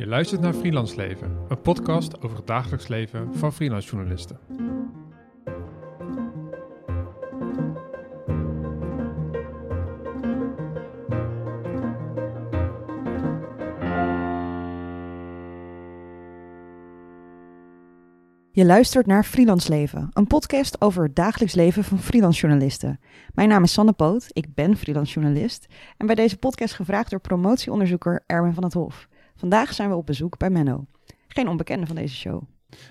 Je luistert naar Freelance Leven, een podcast over het dagelijks leven van freelance journalisten. Je luistert naar Freelance Leven, een podcast over het dagelijks leven van freelance journalisten. Mijn naam is Sanne Poot, ik ben freelance journalist en bij deze podcast gevraagd door promotieonderzoeker Erwin van het Hof. Vandaag zijn we op bezoek bij Menno. Geen onbekende van deze show.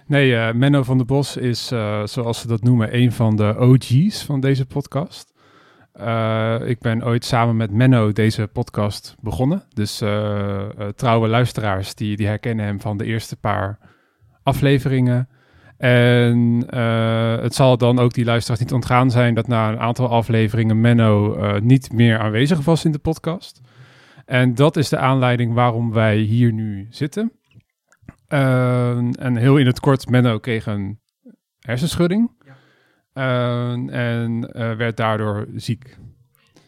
Nee, uh, Menno van der Bos is, uh, zoals ze dat noemen, een van de OG's van deze podcast. Uh, ik ben ooit samen met Menno deze podcast begonnen. Dus trouwe luisteraars die, die herkennen hem van de eerste paar afleveringen. En het zal dan ook die luisteraars niet ontgaan zijn dat na een aantal afleveringen Menno niet meer aanwezig was in de podcast. En dat is de aanleiding waarom wij hier nu zitten. Uh, en heel in het kort, Menno kreeg een hersenschudding. Ja. en werd daardoor ziek.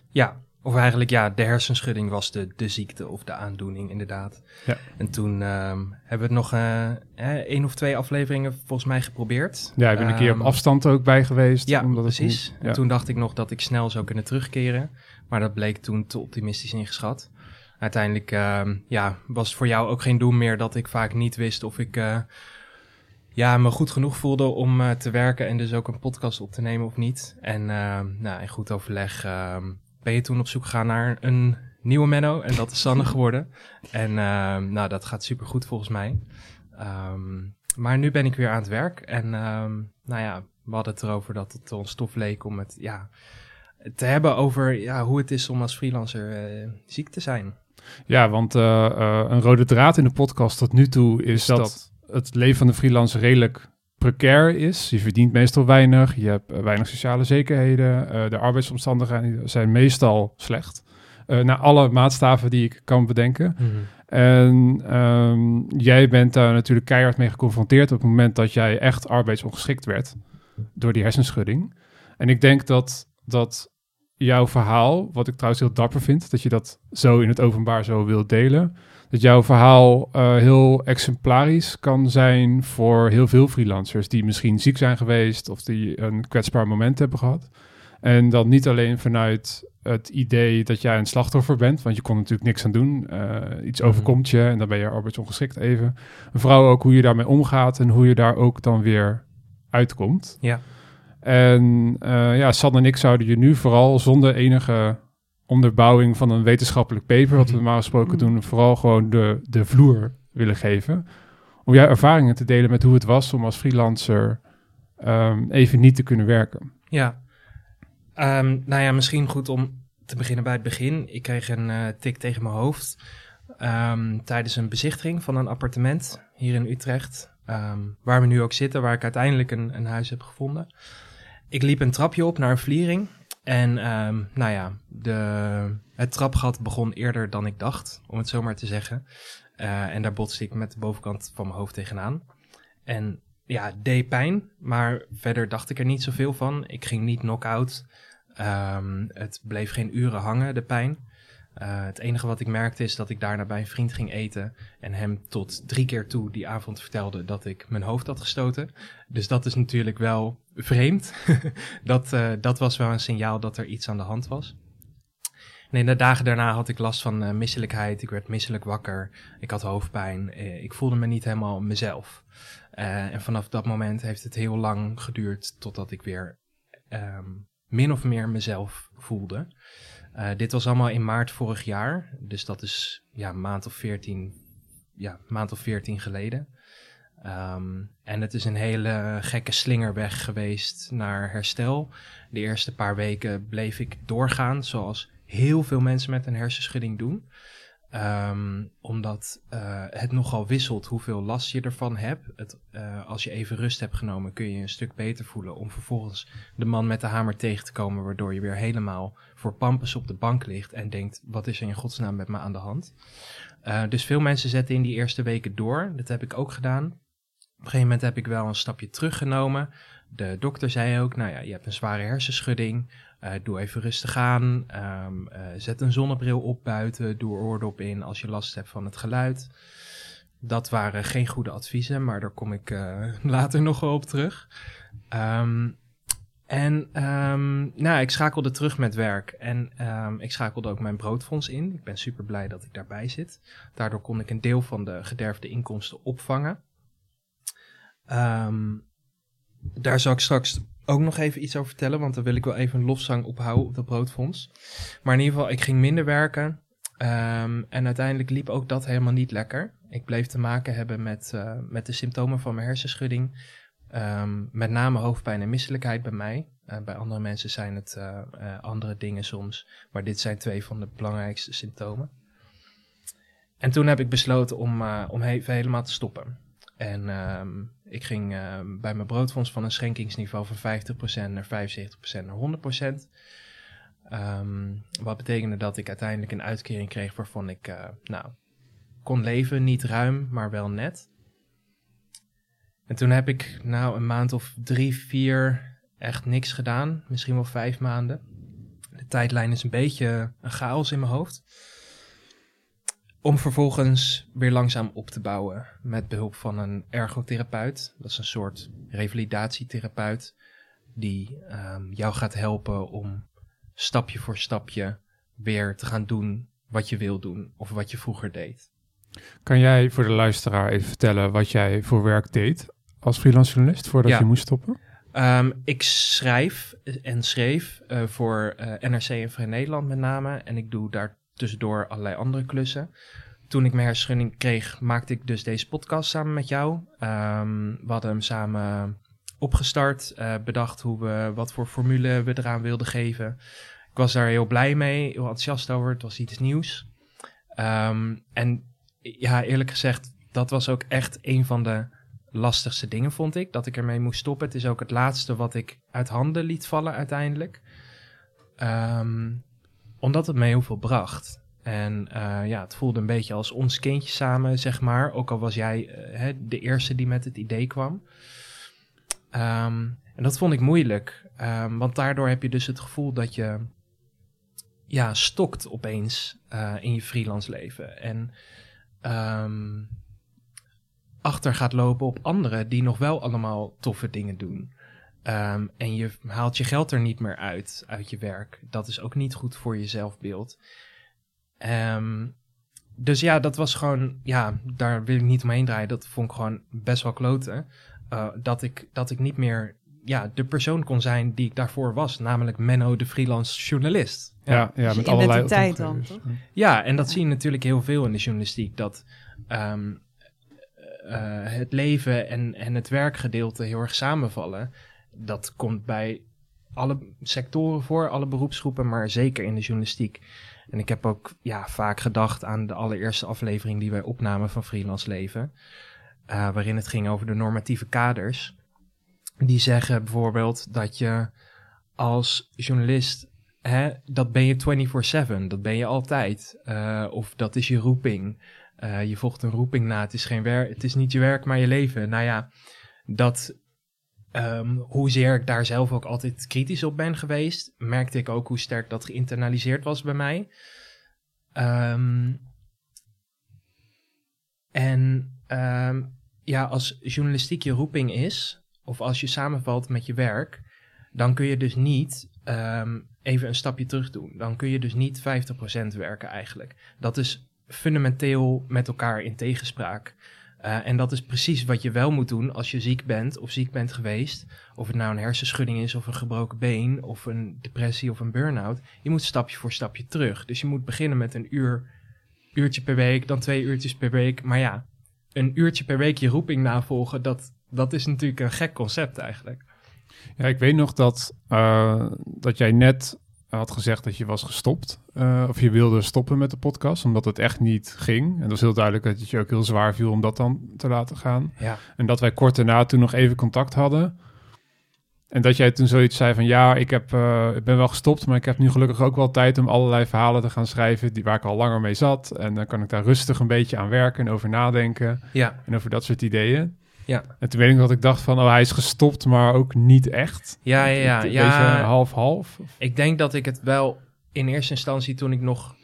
Ja, of eigenlijk ja, de hersenschudding was de, de ziekte of de aandoening inderdaad. Ja. En toen um, hebben we het nog uh, één of twee afleveringen volgens mij geprobeerd. Ja, ik ben een keer op ehm, afstand ook bij geweest. Ja, omdat precies. Het ja. En toen dacht ik nog dat ik snel zou kunnen terugkeren. Maar dat bleek toen te optimistisch ingeschat. Uiteindelijk um, ja, was het voor jou ook geen doel meer dat ik vaak niet wist of ik... Uh, ja, me goed genoeg voelde om uh, te werken en dus ook een podcast op te nemen of niet. En uh, nou, in goed overleg ben je toen op zoek gegaan naar een nieuwe Menno. En dat is Sanne geworden. En nou, dat gaat super goed volgens mij. Um, maar nu ben ik weer aan het werk. En um, nou ja, we hadden het erover dat het ons tof leek om het ja, te hebben over ja, hoe het is om als freelancer uh, ziek te zijn. Ja, want uh, een rode draad in de podcast tot nu toe is, is dat, dat, het leven van de freelancer redelijk precair is. Je verdient meestal weinig, je hebt eh, weinig sociale zekerheden, uh, de arbeidsomstandigheden zijn meestal slecht. Naar alle maatstaven die ik kan bedenken. Mm -hmm. En um, jij bent daar natuurlijk keihard mee geconfronteerd op het moment dat jij echt arbeidsongeschikt werd door die hersenschudding. En ik denk dat, dat jouw verhaal, wat ik trouwens heel dapper vind, dat je dat zo in het openbaar zo wilt delen, dat jouw verhaal uh, heel exemplarisch kan zijn voor heel veel freelancers die misschien ziek zijn geweest of die een kwetsbaar moment hebben gehad. En dan niet alleen vanuit het idee dat jij een slachtoffer bent, want je kon natuurlijk niks aan doen. Uh, iets mhm. overkomt je en dan ben je arbeidsongeschikt even. Vooral ook hoe je daarmee omgaat en hoe je daar ook dan weer uitkomt. Ja. En uh, ja, San en ik zouden je nu vooral zonder enige onderbouwing van een wetenschappelijk paper, wat we normaal gesproken doen, vooral gewoon de, de vloer willen geven. Om jouw ervaringen te delen met hoe het was om als freelancer um, even niet te kunnen werken. Ja, um, nou ja, misschien goed om te beginnen bij het begin. Ik kreeg een uh, tik tegen mijn hoofd um, tijdens een bezichtiging van een appartement hier in Utrecht, waar we nu ook zitten, waar ik uiteindelijk een, een huis heb gevonden. Ik liep een trapje op naar een vliering en um, nou ja, de, het trapgat begon eerder dan ik dacht, om het zo maar te zeggen. Uh, en daar botste ik met de bovenkant van mijn hoofd tegenaan. En ja, deed pijn, maar verder dacht ik er niet zoveel van. Ik ging niet knock-out. Um, het bleef geen uren hangen, de pijn. Uh, het enige wat ik merkte is dat ik daarna bij een vriend ging eten en hem tot drie keer toe die avond vertelde dat ik mijn hoofd had gestoten. Dus dat is natuurlijk wel vreemd. dat, uh, dat was wel een signaal dat er iets aan de hand was. In de dagen daarna had ik last van uh, misselijkheid. Ik werd misselijk wakker. Ik had hoofdpijn. ik voelde me niet helemaal mezelf. en vanaf dat moment heeft het heel lang geduurd totdat ik weer um, min of meer mezelf voelde. Uh, dit was allemaal in maart vorig jaar. Dus dat is ja, maand of veertien, ja, maand of veertien geleden. Um, en het is een hele gekke slingerweg geweest naar herstel. De eerste paar weken bleef ik doorgaan, zoals heel veel mensen met een hersenschudding doen. Um, omdat uh, het nogal wisselt hoeveel last je ervan hebt. Het, uh, als je even rust hebt genomen, kun je een stuk beter voelen. Om vervolgens de man met de hamer tegen te komen, waardoor je weer helemaal voor pampus op de bank ligt en denkt: wat is er in godsnaam met me aan de hand? Uh, dus veel mensen zetten in die eerste weken door. Dat heb ik ook gedaan. Op een gegeven moment heb ik wel een stapje teruggenomen. De dokter zei ook: Nou ja, je hebt een zware hersenschudding. Uh, doe even rustig aan. Um, uh, zet een zonnebril op buiten. Doe oordop in als je last hebt van het geluid. dat waren geen goede adviezen, maar daar kom ik uh, later nog wel op terug. Um, en um, nou, ik schakelde terug met werk en ik schakelde ook mijn broodfonds in. Ik ben super blij dat ik daarbij zit. Daardoor kon ik een deel van de gederfde inkomsten opvangen. Daar zal ik straks ook nog even iets over vertellen, want dan wil ik wel even een lofzang ophouden op dat broodfonds. Maar in ieder geval, ik ging minder werken. Um, en uiteindelijk liep ook dat helemaal niet lekker. Ik bleef te maken hebben met, uh, met de symptomen van mijn hersenschudding. Um, met name hoofdpijn en misselijkheid bij mij. Uh, bij andere mensen zijn het uh, andere dingen soms. Maar dit zijn twee van de belangrijkste symptomen. En toen heb ik besloten om, om even helemaal te stoppen. En um, ik ging bij mijn broodfonds van een schenkingsniveau van 50% naar 75% naar 100%. Um, wat betekende dat ik uiteindelijk een uitkering kreeg waarvan ik nou, kon leven. Niet ruim, maar wel net. En toen heb ik nou een maand of drie, vier echt niks gedaan. Misschien wel vijf maanden. De tijdlijn is een beetje een chaos in mijn hoofd. Om vervolgens weer langzaam op te bouwen met behulp van een ergotherapeut. Dat is een soort revalidatietherapeut die um, jou gaat helpen om stapje voor stapje weer te gaan doen wat je wil doen of wat je vroeger deed. Kan jij voor de luisteraar even vertellen wat jij voor werk deed als freelance journalist voordat Ja. je moest stoppen? Um, ik schrijf en schreef uh, voor uh, NRC en Vrij Nederland met name. En ik doe daar tussendoor allerlei andere klussen. Toen ik mijn hersenschudding kreeg, maakte ik dus deze podcast samen met jou. Um, we hadden hem samen opgestart, uh, bedacht hoe we, wat voor formule we eraan wilden geven. Ik was daar heel blij mee, heel enthousiast over. Het was iets nieuws. Um, en ja, eerlijk gezegd, dat was ook echt een van de lastigste dingen, vond ik. Dat ik ermee moest stoppen. Het is ook het laatste wat ik uit handen liet vallen uiteindelijk. Um, omdat het mij heel veel bracht. En uh, ja, het voelde een beetje als ons kindje samen, zeg maar. Ook al was jij hè, de eerste die met het idee kwam. Um, en dat vond ik moeilijk. Um, want daardoor heb je dus het gevoel dat je ja, stokt opeens uh, in je freelance leven. En um, achter gaat lopen op anderen die nog wel allemaal toffe dingen doen. Um, en je haalt je geld er niet meer uit, uit je werk. Dat is ook niet goed voor je zelfbeeld. Um, dus ja, dat was gewoon, ja, daar wil ik niet omheen draaien. Dat vond ik gewoon best wel kloten. Uh, dat, ik, dat ik niet meer ja, de persoon kon zijn die ik daarvoor was. Namelijk Menno, de freelance journalist. Ja, ja, ja met allerlei dan, toch? Ja, en dat zie je natuurlijk heel veel in de journalistiek. Dat um, uh, het leven en, en het werkgedeelte heel erg samenvallen. Dat komt bij alle sectoren voor, alle beroepsgroepen, maar zeker in de journalistiek. En ik heb ook ja, vaak gedacht aan de allereerste aflevering die wij opnamen van Freelance Leven. Uh, waarin het ging over de normatieve kaders. Die zeggen bijvoorbeeld dat je als journalist Hè, dat ben je 24-7, dat ben je altijd. Uh, of dat is je roeping. Uh, je volgt een roeping na, het is, geen werk, het is niet je werk, maar je leven. Nou ja, dat, um, hoezeer ik daar zelf ook altijd kritisch op ben geweest, merkte ik ook hoe sterk dat geïnternaliseerd was bij mij. Um, en um, ja, als journalistiek je roeping is, of als je samenvalt met je werk, dan kun je dus niet even een stapje terug doen. Dan kun je dus niet 50% werken eigenlijk. Dat is fundamenteel met elkaar in tegenspraak. Uh, en dat is precies wat je wel moet doen als je ziek bent of ziek bent geweest. Of het nou een hersenschudding is of een gebroken been of een depressie of een burn-out. Je moet stapje voor stapje terug. Dus je moet beginnen met een uur, uurtje per week, dan twee uurtjes per week. Maar ja, een uurtje per week je roeping navolgen, dat, dat is natuurlijk een gek concept eigenlijk. Ja, ik weet nog dat, uh, dat jij net had gezegd dat je was gestopt. Uh, of je wilde stoppen met de podcast, omdat het echt niet ging. En dat was heel duidelijk dat het je ook heel zwaar viel om dat dan te laten gaan. Ja. En dat wij kort daarna toen nog even contact hadden. En dat jij toen zoiets zei van ja, ik, heb, uh, ik ben wel gestopt, maar ik heb nu gelukkig ook wel tijd om allerlei verhalen te gaan schrijven die, waar ik al langer mee zat. En dan kan ik daar rustig een beetje aan werken en over nadenken. Ja. En over dat soort ideeën. Ja. En toen weet ik dat ik dacht van, oh, hij is gestopt, maar ook niet echt. Ja, ja, ja. Een ja half-half. Ik denk dat ik het wel in eerste instantie toen ik nog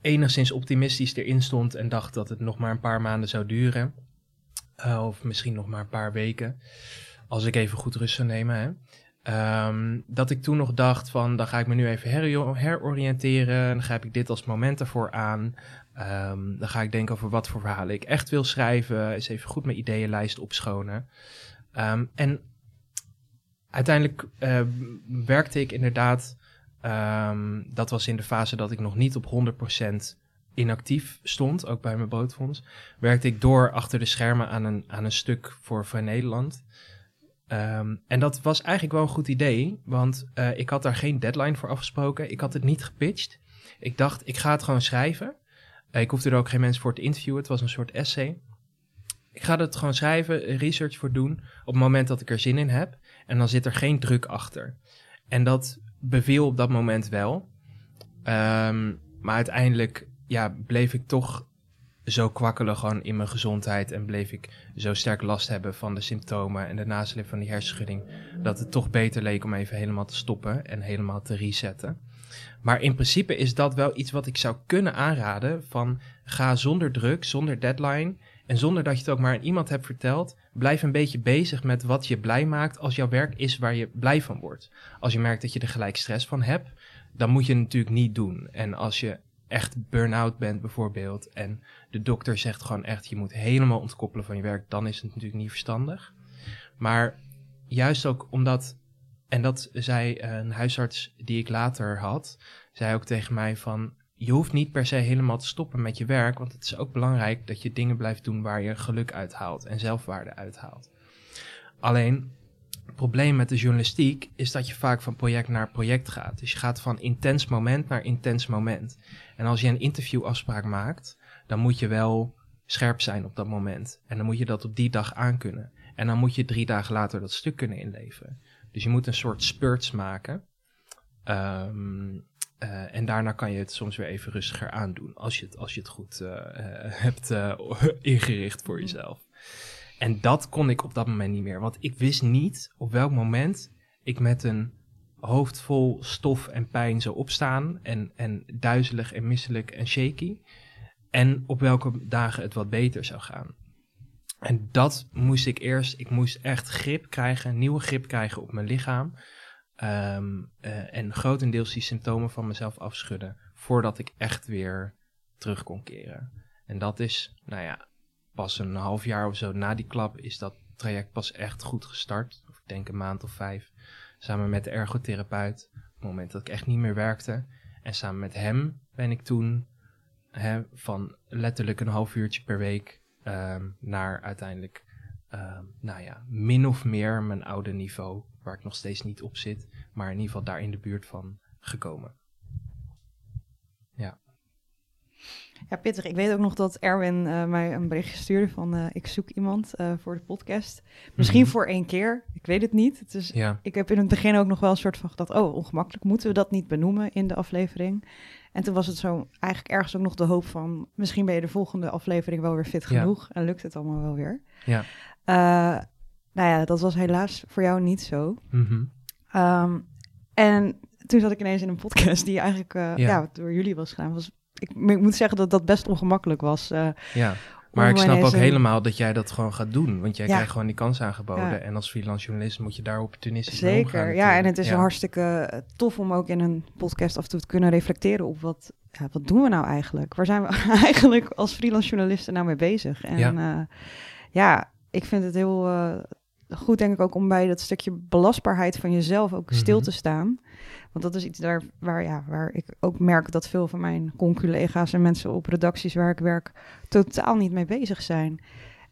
enigszins optimistisch erin stond en dacht dat het nog maar een paar maanden zou duren. Uh, of misschien nog maar een paar weken. Als ik even goed rust zou nemen. Hè. Ehm, dat ik toen nog dacht van, dan ga ik me nu even her heroriënteren. Dan grijp ik dit als moment ervoor aan. Um, dan ga ik denken over wat voor verhalen ik echt wil schrijven. Eens even goed mijn ideeënlijst opschonen. Um, en uiteindelijk uh, werkte ik inderdaad... dat was in de fase dat ik nog niet op 100% inactief stond, ook bij mijn bootfonds, werkte ik door achter de schermen aan een, aan een stuk voor Vrij Nederland. En dat was eigenlijk wel een goed idee, want uh, ik had daar geen deadline voor afgesproken. Ik had het niet gepitcht. Ik dacht, ik ga het gewoon schrijven. Ik hoefde er ook geen mensen voor te interviewen. Het was een soort essay. Ik ga het gewoon schrijven, research voor doen op het moment dat ik er zin in heb. En dan zit er geen druk achter. En dat beviel op dat moment wel. Um, maar uiteindelijk ja, bleef ik toch zo kwakkelen gewoon in mijn gezondheid en bleef ik zo sterk last hebben van de symptomen en de nasleep van die hersenschudding, dat het toch beter leek om even helemaal te stoppen en helemaal te resetten. Maar in principe is dat wel iets wat ik zou kunnen aanraden van ga zonder druk, zonder deadline en zonder dat je het ook maar aan iemand hebt verteld, blijf een beetje bezig met wat je blij maakt als jouw werk is waar je blij van wordt. Als je merkt dat je er gelijk stress van hebt, dan moet je het natuurlijk niet doen. En als je echt burn-out bent bijvoorbeeld en de dokter zegt gewoon echt je moet helemaal ontkoppelen van je werk, dan is het natuurlijk niet verstandig. Maar juist ook omdat, en dat zei een huisarts die ik later had, zei ook tegen mij van je hoeft niet per se helemaal te stoppen met je werk, want het is ook belangrijk dat je dingen blijft doen waar je geluk uithaalt en zelfwaarde uithaalt. Alleen het probleem met de journalistiek is dat je vaak van project naar project gaat. Dus je gaat van intens moment naar intens moment. En als je een interviewafspraak maakt, dan moet je wel scherp zijn op dat moment. En dan moet je dat op die dag aankunnen. En dan moet je drie dagen later dat stuk kunnen inleveren. Dus je moet een soort spurts maken. Um, uh, en daarna kan je het soms weer even rustiger aandoen. Als je het, als je het goed uh, hebt uh, ingericht voor jezelf. En dat kon ik op dat moment niet meer. Want ik wist niet op welk moment ik met een hoofd vol stof en pijn zou opstaan. En, en duizelig en misselijk en shaky. En op welke dagen het wat beter zou gaan. En dat moest ik eerst. Ik moest echt grip krijgen, nieuwe grip krijgen op mijn lichaam. Um, uh, en grotendeels die symptomen van mezelf afschudden. Voordat ik echt weer terug kon keren. En dat is, nou ja, pas een half jaar of zo na die klap is dat traject pas echt goed gestart. Of ik denk een maand of vijf. Samen met de ergotherapeut. Op het moment dat ik echt niet meer werkte. En samen met hem ben ik toen hè, van letterlijk een half uurtje per week um, naar uiteindelijk, um, nou ja, min of meer mijn oude niveau. Waar ik nog steeds niet op zit. Maar in ieder geval daar in de buurt van gekomen. Ja. Ja, pittig. Ik weet ook nog dat Erwin uh, mij een berichtje stuurde van uh, ik zoek iemand uh, voor de podcast. Misschien mm -hmm. voor één keer, ik weet het niet. Dus ja. ik heb in het begin ook nog wel een soort van gedacht, oh ongemakkelijk, moeten we dat niet benoemen in de aflevering? En toen was het zo eigenlijk ergens ook nog de hoop van, misschien ben je de volgende aflevering wel weer fit genoeg ja. en lukt het allemaal wel weer. Ja. nou ja, dat was helaas voor jou niet zo. Mm -hmm. um, en toen zat ik ineens in een podcast die eigenlijk ja. ja. door jullie was gedaan, was ik, ik, moet zeggen dat dat best ongemakkelijk was. Uh, ja, maar ik snap ook helemaal dat jij dat gewoon gaat doen. Want jij ja. krijgt gewoon die kans aangeboden. Ja. En als freelance journalist moet je daar opportunistisch Zeker, mee omgaan. ja. En het is hartstikke tof om ook in een podcast af en toe te kunnen reflecteren op wat, wat doen we nou eigenlijk? Waar zijn we eigenlijk als freelance journalisten nou mee bezig? En ja, uh, ja ik vind het heel uh, goed, denk ik ook, om bij dat stukje belastbaarheid van jezelf ook mm -hmm. stil te staan. Want dat is iets daar waar, ja, waar ik ook merk dat veel van mijn conculega's en mensen op redacties waar ik werk totaal niet mee bezig zijn.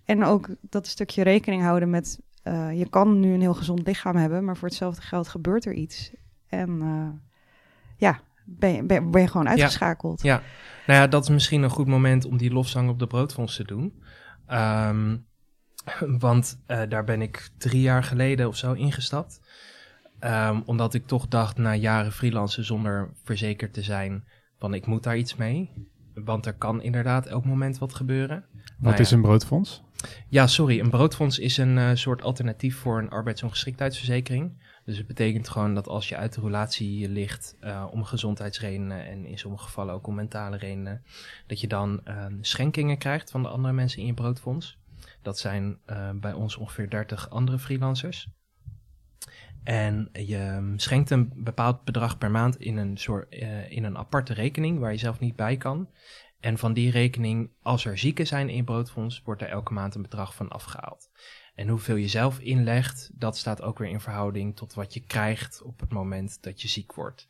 En ook dat stukje rekening houden met, uh, je kan nu een heel gezond lichaam hebben, maar voor hetzelfde geld gebeurt er iets. En uh, ja, ben je, ben, ben je gewoon uitgeschakeld. Ja. ja, nou ja, dat is misschien een goed moment om die lofzang op de broodfonds te doen. Um, want uh, daar ben ik drie jaar geleden of zo ingestapt. Um, omdat ik toch dacht, na jaren freelancen zonder verzekerd te zijn, van ik moet daar iets mee. Want er kan inderdaad elk moment wat gebeuren. Wat nou is een broodfonds? Ja, sorry. Een broodfonds is een uh, soort alternatief voor een arbeidsongeschiktheidsverzekering. Dus het betekent gewoon dat als je uit de relatie ligt uh, om gezondheidsredenen en in sommige gevallen ook om mentale redenen, dat je dan uh, schenkingen krijgt van de andere mensen in je broodfonds. Dat zijn bij ons ongeveer 30 andere freelancers. En je ehm, schenkt een bepaald bedrag per maand in een, soort, in een aparte rekening waar je zelf niet bij kan. En van die rekening, als er zieken zijn in broodfonds, wordt er elke maand een bedrag van afgehaald. En hoeveel je zelf inlegt, dat staat ook weer in verhouding tot wat je krijgt op het moment dat je ziek wordt.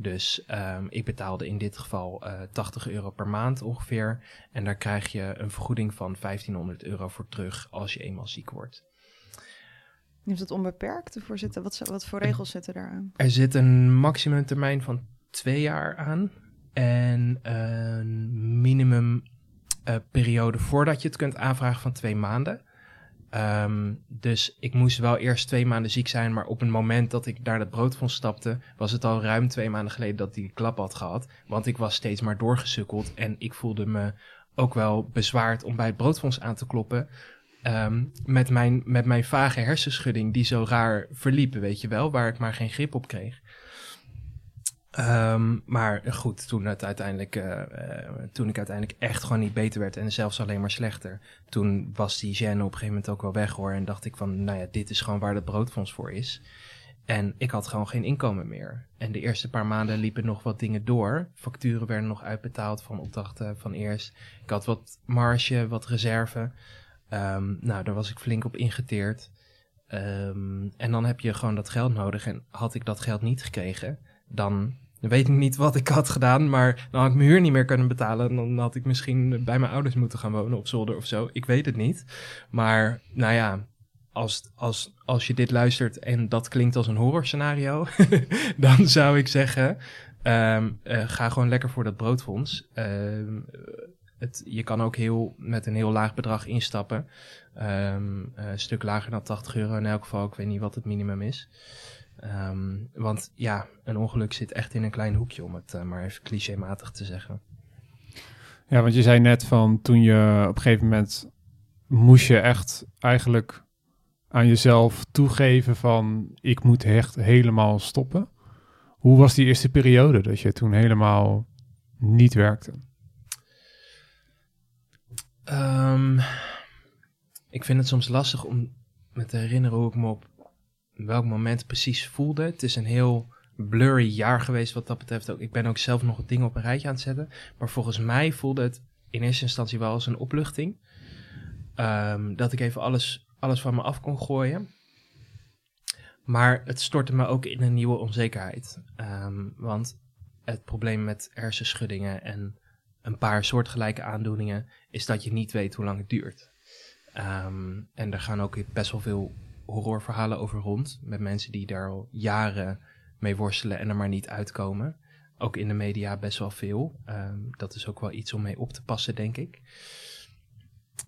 Dus um, ik betaalde in dit geval uh, eh, 80 euro per maand ongeveer. En daar krijg je een vergoeding van 1500 euro voor terug als je eenmaal ziek wordt. Is dat onbeperkt? Voor zitten, wat, wat voor regels zitten daar aan? Er zit een maximumtermijn van twee jaar aan en een minimum uh, periode voordat je het kunt aanvragen van twee maanden. Um, dus ik moest wel eerst twee maanden ziek zijn, maar op het moment dat ik naar dat broodfonds stapte, was het al ruim twee maanden geleden dat die klap had gehad. Want ik was steeds maar doorgesukkeld en ik voelde me ook wel bezwaard om bij het broodfonds aan te kloppen. Um, met, mijn, met mijn vage hersenschudding die zo raar verliep, weet je wel, waar ik maar geen grip op kreeg. Um, maar goed, toen, het uiteindelijk, uh, toen ik uiteindelijk echt gewoon niet beter werd en zelfs alleen maar slechter, toen was die gêne op een gegeven moment ook wel weg hoor. En dacht ik van, nou ja, dit is gewoon waar het broodfonds voor is. En ik had gewoon geen inkomen meer. En de eerste paar maanden liepen nog wat dingen door. Facturen werden nog uitbetaald van opdrachten van eerst. Ik had wat marge, wat reserve. Um, nou, daar was ik flink op ingeteerd. Um, en dan heb je gewoon dat geld nodig. En had ik dat geld niet gekregen, dan weet ik niet wat ik had gedaan, maar dan had ik mijn huur niet meer kunnen betalen. Dan had ik misschien bij mijn ouders moeten gaan wonen op zolder of zo. Ik weet het niet. Maar nou ja, als, als, als je dit luistert en dat klinkt als een horrorscenario, dan zou ik zeggen, um, uh, ga gewoon lekker voor dat broodfonds. Um, het, je kan ook heel, met een heel laag bedrag instappen. Um, een stuk lager dan 80 euro in elk geval. Ik weet niet wat het minimum is. Um, want ja, een ongeluk zit echt in een klein hoekje, om het uh, maar even clichématig te zeggen. Ja, want je zei net van toen je op een gegeven moment moest je echt eigenlijk aan jezelf toegeven van ik moet echt helemaal stoppen. Hoe was die eerste periode dat je toen helemaal niet werkte? Um, ik vind het soms lastig om me te herinneren hoe ik me op welk moment precies voelde. Het is een heel blurry jaar geweest wat dat betreft. Ik ben ook zelf nog dingen op een rijtje aan het zetten. Maar volgens mij voelde het in eerste instantie wel als een opluchting. Um, dat ik even alles, alles van me af kon gooien. Maar het stortte me ook in een nieuwe onzekerheid. Um, want het probleem met hersenschuddingen en een paar soortgelijke aandoeningen is dat je niet weet hoe lang het duurt. Um, en er gaan ook best wel veel horrorverhalen over rond. Met mensen die daar al jaren mee worstelen en er maar niet uitkomen. Ook in de media best wel veel. Um, dat is ook wel iets om mee op te passen, denk ik.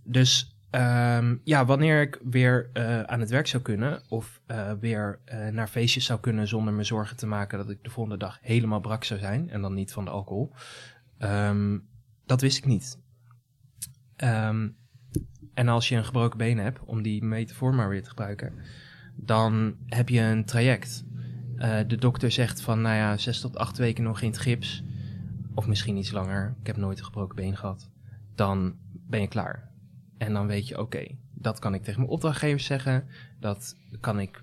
Dus um, ja, wanneer ik weer uh, aan het werk zou kunnen of uh, weer uh, naar feestjes zou kunnen zonder me zorgen te maken dat ik de volgende dag helemaal brak zou zijn en dan niet van de alcohol, um, dat wist ik niet. En als je een gebroken been hebt, om die metafoor maar weer te gebruiken, dan heb je een traject. Uh, de dokter zegt van, nou ja, zes tot acht weken nog in het gips, of misschien iets langer, ik heb nooit een gebroken been gehad, dan ben je klaar. En dan weet je, oké, dat kan ik tegen mijn opdrachtgevers zeggen, dat kan ik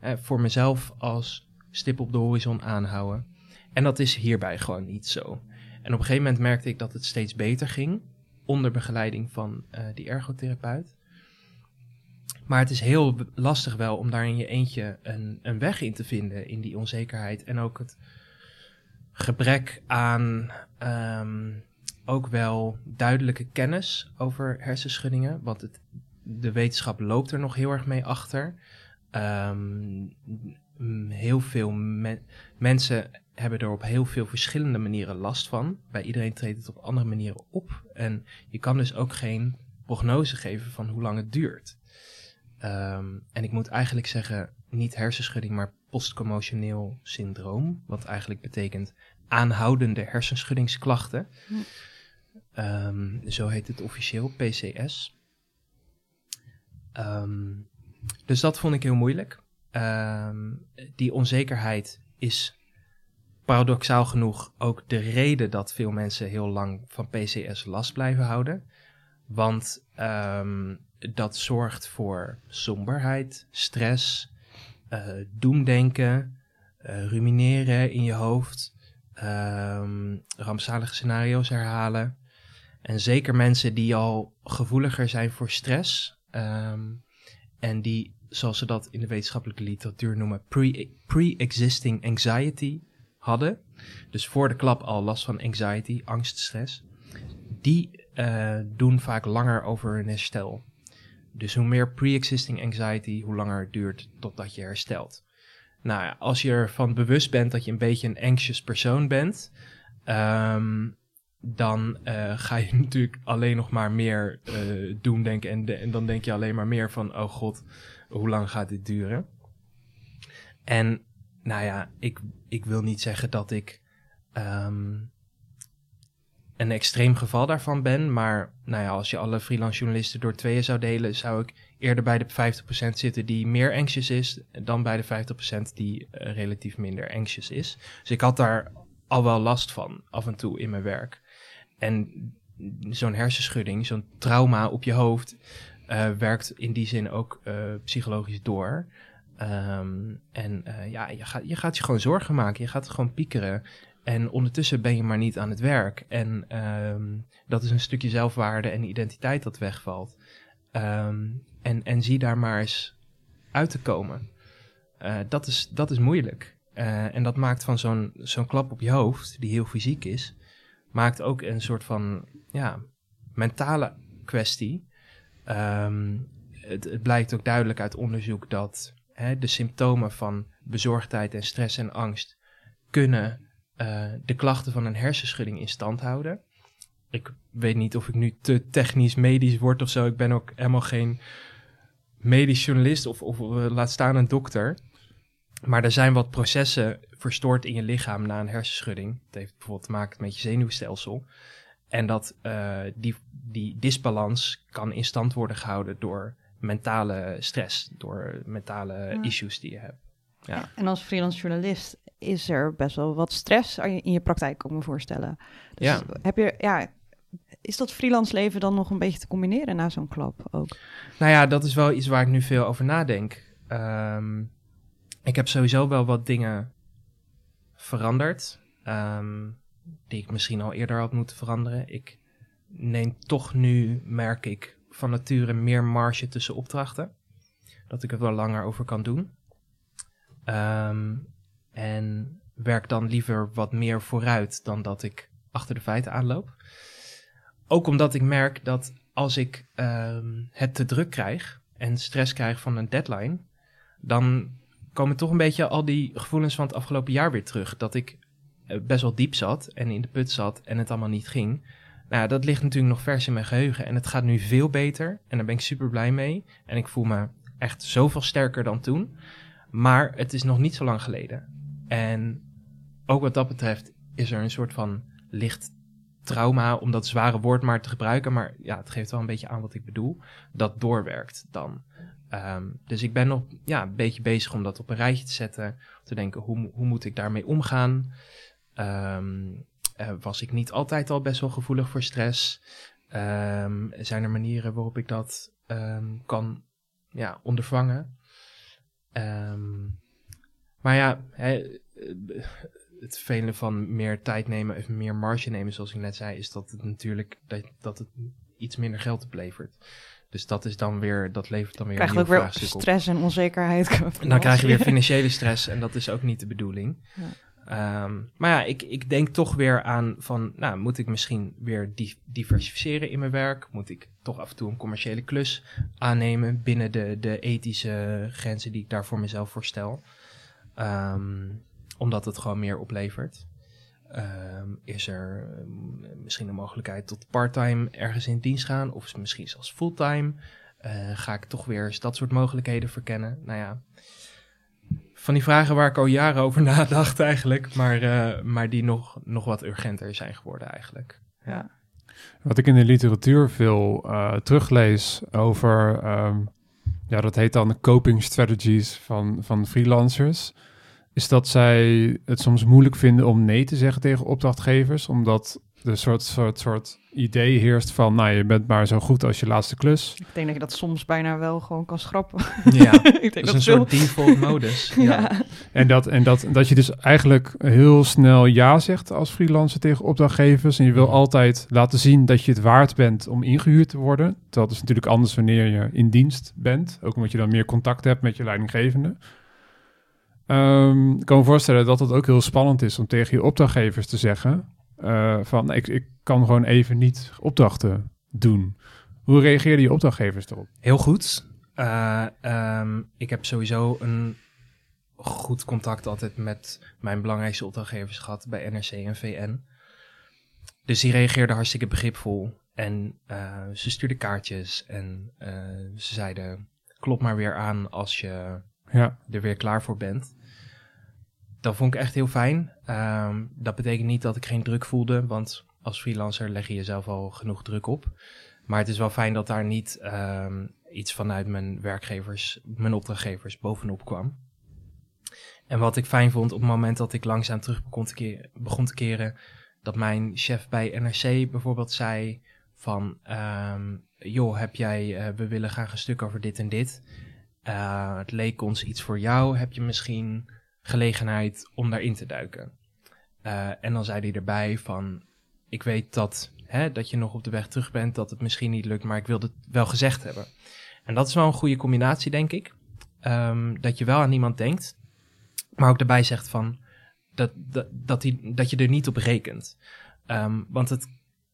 eh, voor mezelf als stip op de horizon aanhouden. En dat is hierbij gewoon niet zo. En op een gegeven moment merkte ik dat het steeds beter ging onder begeleiding van uh, die ergotherapeut. Maar het is heel lastig wel om daar in je eentje een, een weg in te vinden in die onzekerheid. En ook het gebrek aan um, ook wel duidelijke kennis over hersenschuddingen. Want het, de wetenschap loopt er nog heel erg mee achter. Um, heel veel me mensen hebben er op heel veel verschillende manieren last van. Bij iedereen treedt het op andere manieren op. En je kan dus ook geen prognose geven van hoe lang het duurt. Um, en ik moet eigenlijk zeggen, niet hersenschudding, maar postcommotioneel syndroom. Wat eigenlijk betekent aanhoudende hersenschuddingsklachten. Um, zo heet het officieel, PCS. Ehm, dus dat vond ik heel moeilijk. Ehm, die onzekerheid is paradoxaal genoeg ook de reden dat veel mensen heel lang van PCS last blijven houden. Want ehm, dat zorgt voor somberheid, stress, uh, doemdenken, uh, rumineren in je hoofd, um, rampzalige scenario's herhalen. En zeker mensen die al gevoeliger zijn voor stress um, en die, zoals ze dat in de wetenschappelijke literatuur noemen, pre-existing anxiety hadden. Dus voor de klap al last van anxiety, angst, stress. Die uh, doen vaak langer over hun herstel. Dus hoe meer pre-existing anxiety, hoe langer het duurt totdat je herstelt. Nou als je ervan bewust bent dat je een beetje een anxious persoon bent, um, dan uh, ga je natuurlijk alleen nog maar meer uh, doen denken. En, en, dan denk je alleen maar meer van, oh god, hoe lang gaat dit duren? En nou ja, ik, ik wil niet zeggen dat ik um, een extreem geval daarvan ben. Maar nou ja, als je alle freelance journalisten door tweeën zou delen, zou ik eerder bij de 50% zitten die meer anxious is, dan bij de 50% die uh, relatief minder anxious is. Dus ik had daar al wel last van af en toe in mijn werk. En zo'n hersenschudding, zo'n trauma op je hoofd, uh, werkt in die zin ook uh, psychologisch door. Um, en uh, ja, je gaat, je gaat je gewoon zorgen maken. Je gaat gewoon piekeren. En ondertussen ben je maar niet aan het werk. En um, dat is een stukje zelfwaarde en identiteit dat wegvalt. Um, en, en zie daar maar eens uit te komen. Uh, dat, is, dat is moeilijk. Uh, en dat maakt van zo'n zo'n klap op je hoofd, die heel fysiek is, maakt ook een soort van ja, mentale kwestie. Het, het blijkt ook duidelijk uit onderzoek dat de symptomen van bezorgdheid en stress en angst kunnen uh, de klachten van een hersenschudding in stand houden. Ik weet niet of ik nu te technisch medisch word of zo. Ik ben ook helemaal geen medisch journalist of, of uh, laat staan een dokter. Maar er zijn wat processen verstoord in je lichaam na een hersenschudding. Het heeft bijvoorbeeld te maken met je zenuwstelsel. En dat uh, die, die disbalans kan in stand worden gehouden door mentale stress, door mentale ja. issues die je hebt. Ja. En als freelance journalist is er best wel wat stress in je praktijk, kan ik me voorstellen. Dus ja. heb je, ja, is dat freelance leven dan nog een beetje te combineren na zo'n klap ook? Nou ja, dat is wel iets waar ik nu veel over nadenk. Um, ik heb sowieso wel wat dingen veranderd, um, die ik misschien al eerder had moeten veranderen. Ik neem toch nu, merk ik, van nature meer marge tussen opdrachten. Dat ik er wel langer over kan doen. Um, en werk dan liever wat meer vooruit dan dat ik achter de feiten aanloop. Ook omdat ik merk dat als ik um, het te druk krijg en stress krijg van een deadline, dan komen toch een beetje al die gevoelens van het afgelopen jaar weer terug. Dat ik eh, best wel diep zat en in de put zat en het allemaal niet ging. Nou, dat ligt natuurlijk nog vers in mijn geheugen en het gaat nu veel beter en daar ben ik super blij mee. En ik voel me echt zoveel sterker dan toen. Maar het is nog niet zo lang geleden. En ook wat dat betreft is er een soort van licht trauma, om dat zware woord maar te gebruiken. Maar ja, het geeft wel een beetje aan wat ik bedoel. Dat doorwerkt dan. Um, dus ik ben nog ja, een beetje bezig om dat op een rijtje te zetten. Te denken, hoe, hoe moet ik daarmee omgaan? Um, uh, was ik niet altijd al best wel gevoelig voor stress? Um, zijn er manieren waarop ik dat kan ja, ondervangen? maar ja, he, het vele van meer tijd nemen, of meer marge nemen, zoals ik net zei, is dat het natuurlijk dat, dat het iets minder geld oplevert. Dus dat is dan weer, dat levert dan weer krijg een nieuw weer stress en onzekerheid. En dan krijg je weer financiële stress en dat is ook niet de bedoeling. Um, maar ja, ik, ik denk toch weer aan van, nou, moet ik misschien weer di diversificeren in mijn werk? Moet ik toch af en toe een commerciële klus aannemen binnen de, de ethische grenzen die ik daar voor mezelf voorstel? Um, omdat het gewoon meer oplevert. Um, is er misschien een mogelijkheid tot parttime ergens in dienst gaan, of misschien zelfs fulltime? Uh, ga ik toch weer eens dat soort mogelijkheden verkennen? Nou ja, van die vragen waar ik al jaren over nadacht eigenlijk, maar, uh, maar die nog, nog wat urgenter zijn geworden eigenlijk. Ja. Wat ik in de literatuur veel uh, teruglees over um, ja, dat heet dan de coping strategies van, van freelancers, is dat zij het soms moeilijk vinden om nee te zeggen tegen opdrachtgevers, omdat er soort, soort, soort idee heerst van, nou, je bent maar zo goed als je laatste klus. Ik denk dat je dat soms bijna wel gewoon kan schrappen. Ja, ik denk dat is dat een veel- soort default modus. ja. Ja. En, dat, en dat, dat je dus eigenlijk heel snel ja zegt als freelancer tegen opdrachtgevers. En je wil altijd laten zien dat je het waard bent om ingehuurd te worden. Dat is natuurlijk anders wanneer je in dienst bent. Ook omdat je dan meer contact hebt met je leidinggevende. Ehm, ik kan me voorstellen dat het ook heel spannend is om tegen je opdrachtgevers te zeggen... eh, van ik, ik kan gewoon even niet opdrachten doen. Hoe reageerden je opdrachtgevers erop? Heel goed. Eh, ehm, ik heb sowieso een goed contact altijd met mijn belangrijkste opdrachtgevers gehad bij NRC en VN. Dus die reageerden hartstikke begripvol. En eh, ze stuurden kaartjes en ze zeiden: klop maar weer aan als je Ja, er weer klaar voor bent. Dat vond ik echt heel fijn. Ehm, dat betekent niet dat ik geen druk voelde, want als freelancer leg je jezelf al genoeg druk op. Maar het is wel fijn dat daar niet ehm, iets vanuit mijn werkgevers, mijn opdrachtgevers, bovenop kwam. En wat ik fijn vond op het moment dat ik langzaam terug begon te keren, dat mijn chef bij NRC bijvoorbeeld zei van, ehm, joh, heb jij, eh, we willen graag een stuk over dit en dit. Eh, het leek ons iets voor jou. Heb je misschien gelegenheid om daarin te duiken? Eh, en dan zei hij erbij van, ik weet dat, hè, dat je nog op de weg terug bent, dat het misschien niet lukt, maar ik wilde het wel gezegd hebben. En dat is wel een goede combinatie, denk ik. Ehm, dat je wel aan iemand denkt, maar ook daarbij zegt van, dat, dat, dat, die, dat je er niet op rekent. Ehm, want het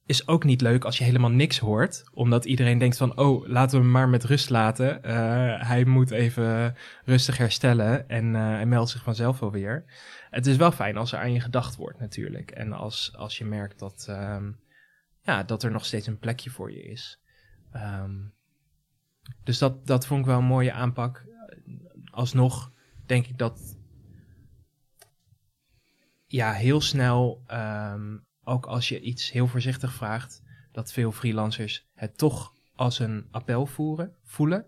is ook niet leuk als je helemaal niks hoort. Omdat iedereen denkt van, oh, laten we hem maar met rust laten. Eh, hij moet even rustig herstellen en hij meldt zich vanzelf wel weer. Het is wel fijn als er aan je gedacht wordt natuurlijk. En als, als je merkt dat, ehm, ja, dat er nog steeds een plekje voor je is. Ehm, dus dat, dat vond ik wel een mooie aanpak. Alsnog denk ik dat ja, heel snel, ehm, ook als je iets heel voorzichtig vraagt, dat veel freelancers het toch als een appel voeren, voelen.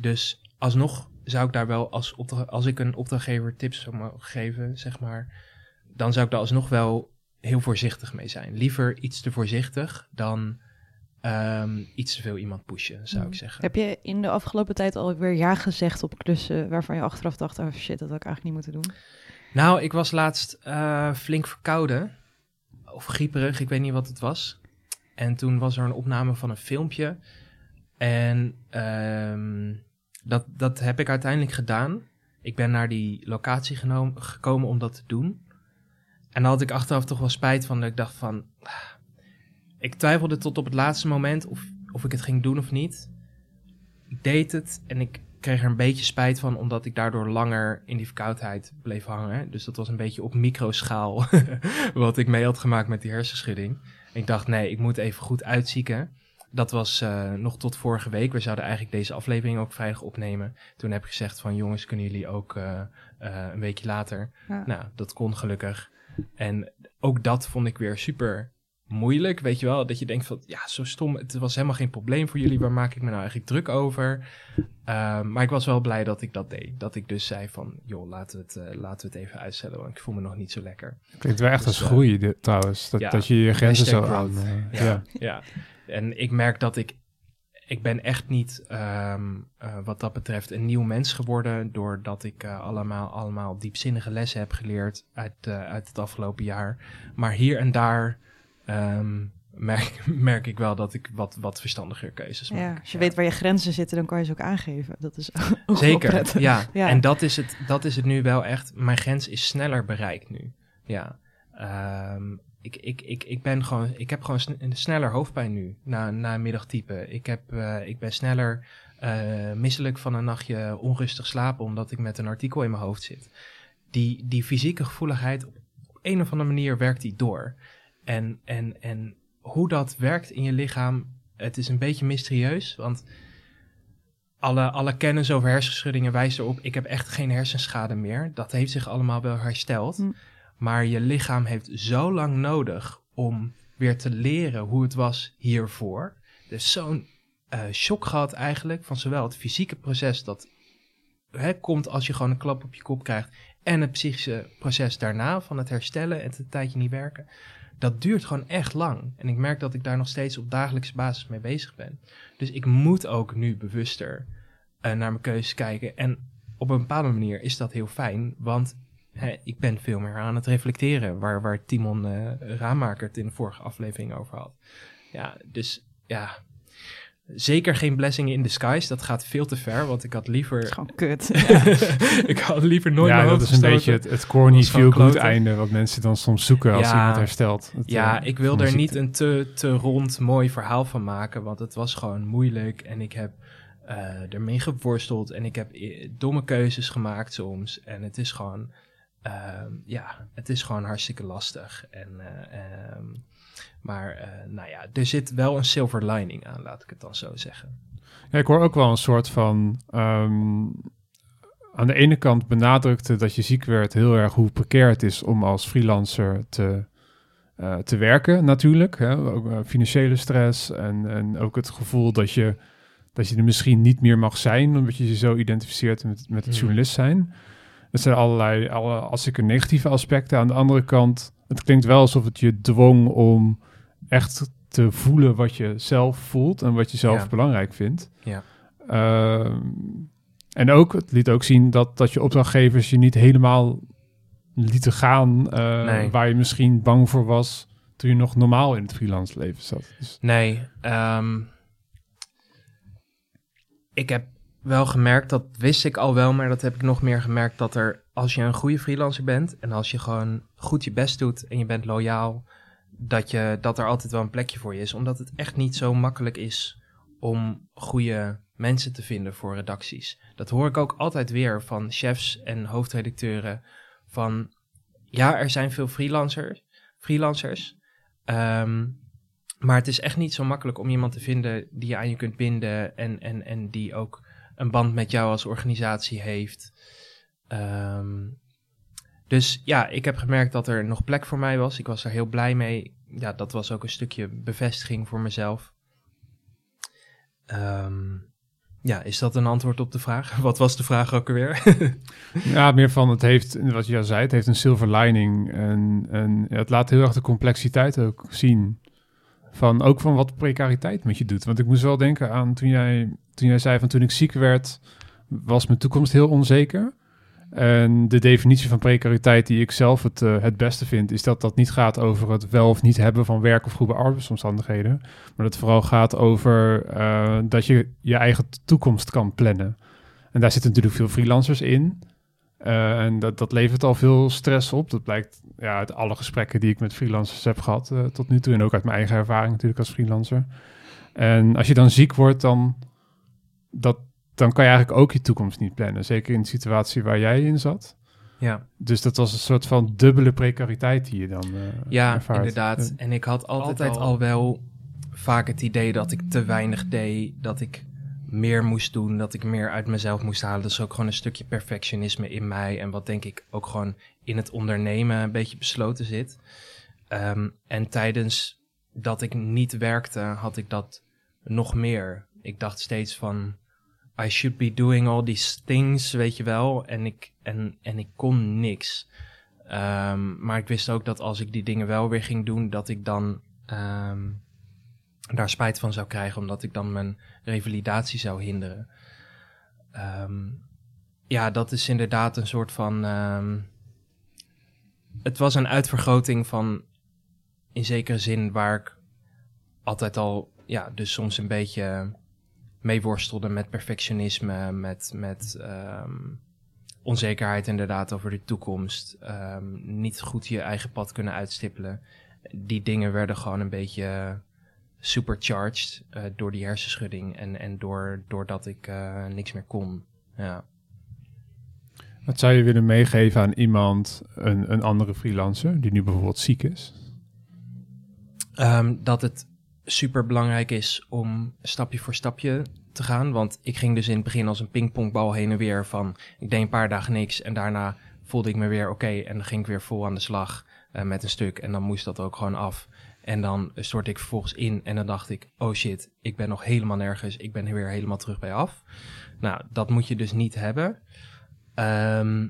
Dus alsnog zou ik daar wel als, als ik een opdrachtgever tips zou mogen geven, zeg maar, dan zou ik daar alsnog wel heel voorzichtig mee zijn. Liever iets te voorzichtig dan ehm, iets te veel iemand pushen, zou ik zeggen. Heb je in de afgelopen tijd alweer ja gezegd op klussen waarvan je achteraf dacht, oh shit, dat had ik eigenlijk niet moeten doen? Nou, ik was laatst eh, flink verkouden. Of grieperig, ik weet niet wat het was. En toen was er een opname van een filmpje. En ehm, dat, dat heb ik uiteindelijk gedaan. Ik ben naar die locatie gekomen om dat te doen. En dan had ik achteraf toch wel spijt van dat ik dacht van... ah, Ik twijfelde tot op het laatste moment of, of ik het ging doen of niet. Ik deed het en ik kreeg er een beetje spijt van, omdat ik daardoor langer in die verkoudheid bleef hangen. Dus dat was een beetje op microschaal wat ik mee had gemaakt met die hersenschudding. En ik dacht, nee, ik moet even goed uitzieken. Dat was eh, nog tot vorige week. We zouden eigenlijk deze aflevering ook vrijdag opnemen. Toen heb ik gezegd van, jongens, kunnen jullie ook eh, eh, een weekje later? Ja. Nou, dat kon gelukkig. En ook dat vond ik weer super moeilijk, weet je wel. Dat je denkt van, ja, zo stom. Het was helemaal geen probleem voor jullie. Waar maak ik me nou eigenlijk druk over? Ehm, maar ik was wel blij dat ik dat deed. Dat ik dus zei van, joh, laten we het, eh, laten we het even uitstellen. Want ik voel me nog niet zo lekker. klinkt wel echt Dus, als eh, groei dit, trouwens. Dat, ja, dat je je grenzen zo aan... growth. eh, Ja, ja. ja. En ik merk dat ik... Ik ben echt niet, ehm, eh, wat dat betreft, een nieuw mens geworden. Doordat ik allemaal, allemaal diepzinnige lessen heb geleerd uit, uit het afgelopen jaar. Maar hier en daar ehm, merk, merk ik wel dat ik wat, wat verstandiger keuzes maak. Ja, als je weet waar je grenzen zitten, dan kan je ze ook aangeven. Dat is ook Zeker, ja. Ja. En dat is, het, dat is het nu wel echt. Mijn grens is sneller bereikt nu. Ja. Ehm, ik, ik, ik, ik, ben gewoon, ik heb gewoon een sneller hoofdpijn nu, na, na een middagtype. Ik, heb, eh, ik ben sneller eh, misselijk van een nachtje onrustig slapen, omdat ik met een artikel in mijn hoofd zit. Die, die fysieke gevoeligheid, op een of andere manier werkt die door. En, en, en hoe dat werkt in je lichaam, het is een beetje mysterieus, want alle, alle kennis over hersenschuddingen wijst erop, ik heb echt geen hersenschade meer. Dat heeft zich allemaal wel hersteld. Hm. Maar je lichaam heeft zo lang nodig om weer te leren hoe het was hiervoor. Dus zo'n uh, shock gehad eigenlijk van zowel het fysieke proces dat hè, komt als je gewoon een klap op je kop krijgt en het psychische proces daarna van het herstellen en het tijdje niet werken. Dat duurt gewoon echt lang. En ik merk dat ik daar nog steeds op dagelijkse basis mee bezig ben. Dus ik moet ook nu bewuster uh, naar mijn keuzes kijken. En op een bepaalde manier is dat heel fijn, want hè, ik ben veel meer aan het reflecteren, waar, waar Timon uh, Raamaker het in de vorige aflevering over had. Ja, dus ja, Zeker geen blessing in disguise. Dat gaat veel te ver, want ik had liever... gewoon kut. ik had liever nooit Ja, dat is een beetje het, het corny feel good einde... wat mensen dan soms zoeken als ja, iemand herstelt. ja, uh, ik wil er niet een te, te rond mooi verhaal van maken... want het was gewoon moeilijk en ik heb uh, ermee geworsteld... en ik heb domme keuzes gemaakt soms. En het is gewoon... Uh, ja, het is gewoon hartstikke lastig. En... Um, maar uh, nou ja, er zit wel een silver lining aan, laat ik het dan zo zeggen. Ja, ik hoor ook wel een soort van. Um, aan de ene kant benadrukte dat je ziek werd heel erg hoe precair het is om als freelancer te, uh, te werken, natuurlijk. Hè? Ook uh, financiële stress en, en ook het gevoel dat je, dat je er misschien niet meer mag zijn, omdat je je zo identificeert met, met het mm. journalist zijn. Dat zijn allerlei, alle, als ik een negatieve aspecten. Aan de andere kant, het klinkt wel alsof het je dwong om echt te voelen wat je zelf voelt en wat je zelf belangrijk vindt. Ja. Uh, en ook, het liet ook zien dat, dat je opdrachtgevers je niet helemaal lieten gaan uh, nee. waar je misschien bang voor was toen je nog normaal in het freelance leven zat. Dus... Nee, um, ik heb wel gemerkt, dat wist ik al wel, maar dat heb ik nog meer gemerkt, dat er, als je een goede freelancer bent en als je gewoon goed je best doet en je bent loyaal, dat, je, dat er altijd wel een plekje voor je is. Omdat het echt niet zo makkelijk is om goede mensen te vinden voor redacties. Dat hoor ik ook altijd weer van chefs en hoofdredacteuren. Van ja, er zijn veel freelancers. freelancers um, maar het is echt niet zo makkelijk om iemand te vinden die je aan je kunt binden. En, en, en die ook een band met jou als organisatie heeft. Um, dus ja, ik heb gemerkt dat er nog plek voor mij was. Ik was er heel blij mee. Ja, dat was ook een stukje bevestiging voor mezelf. Um, ja, is dat een antwoord op de vraag? Wat was de vraag ook alweer? ja, meer van het heeft, wat je zei, het heeft een silver lining. En, en het laat heel erg de complexiteit ook zien. Van, ook van wat precariteit met je doet. Want ik moest wel denken aan toen jij, toen jij zei van toen ik ziek werd, was mijn toekomst heel onzeker. En de definitie van precariteit die ik zelf het, uh, het beste vind, is dat dat niet gaat over het wel of niet hebben van werk of goede arbeidsomstandigheden. Maar dat het vooral gaat over uh, dat je je eigen toekomst kan plannen. En daar zitten natuurlijk veel freelancers in. Uh, en dat, dat levert al veel stress op. Dat blijkt ja, uit alle gesprekken die ik met freelancers heb gehad tot nu toe. En ook uit mijn eigen ervaring natuurlijk als freelancer. En als je dan ziek wordt, dan dat, dan kan je eigenlijk ook je toekomst niet plannen. Zeker in de situatie waar jij in zat. Ja. Dus dat was een soort van dubbele precariteit die je dan uh, Ja, ervaart. inderdaad. En ik had altijd, altijd al... al wel vaak het idee dat ik te weinig deed, dat ik meer moest doen, dat ik meer uit mezelf moest halen. Dat is ook gewoon een stukje perfectionisme in mij en wat denk ik ook gewoon in het ondernemen een beetje besloten zit. Um, en tijdens dat ik niet werkte, had ik dat nog meer. Ik dacht steeds van, I should be doing all these things, weet je wel. En ik, en, en ik kon niks. Um, maar ik wist ook dat als ik die dingen wel weer ging doen, dat ik dan um, daar spijt van zou krijgen, omdat ik dan mijn revalidatie zou hinderen. Um, ja, dat is inderdaad een soort van. het was een uitvergroting van, in zekere zin, waar ik altijd al, ja, dus soms een beetje meeworstelde met perfectionisme, met, met um, onzekerheid inderdaad over de toekomst, um, niet goed je eigen pad kunnen uitstippelen. Die dingen werden gewoon een beetje supercharged uh, door die hersenschudding en, en door, doordat ik uh, niks meer kon. Ja. Wat zou je willen meegeven aan iemand, een, een andere freelancer, die nu bijvoorbeeld ziek is? Um, dat het super belangrijk is om stapje voor stapje te gaan. Want ik ging dus in het begin als een pingpongbal heen en weer van ik deed een paar dagen niks en daarna voelde ik me weer oké en dan ging ik weer vol aan de slag uh, met een stuk en dan moest dat ook gewoon af. En dan stort ik vervolgens in en dan dacht ik, oh shit, ik ben nog helemaal nergens. Ik ben weer helemaal terug bij af. Nou, dat moet je dus niet hebben. Ehm,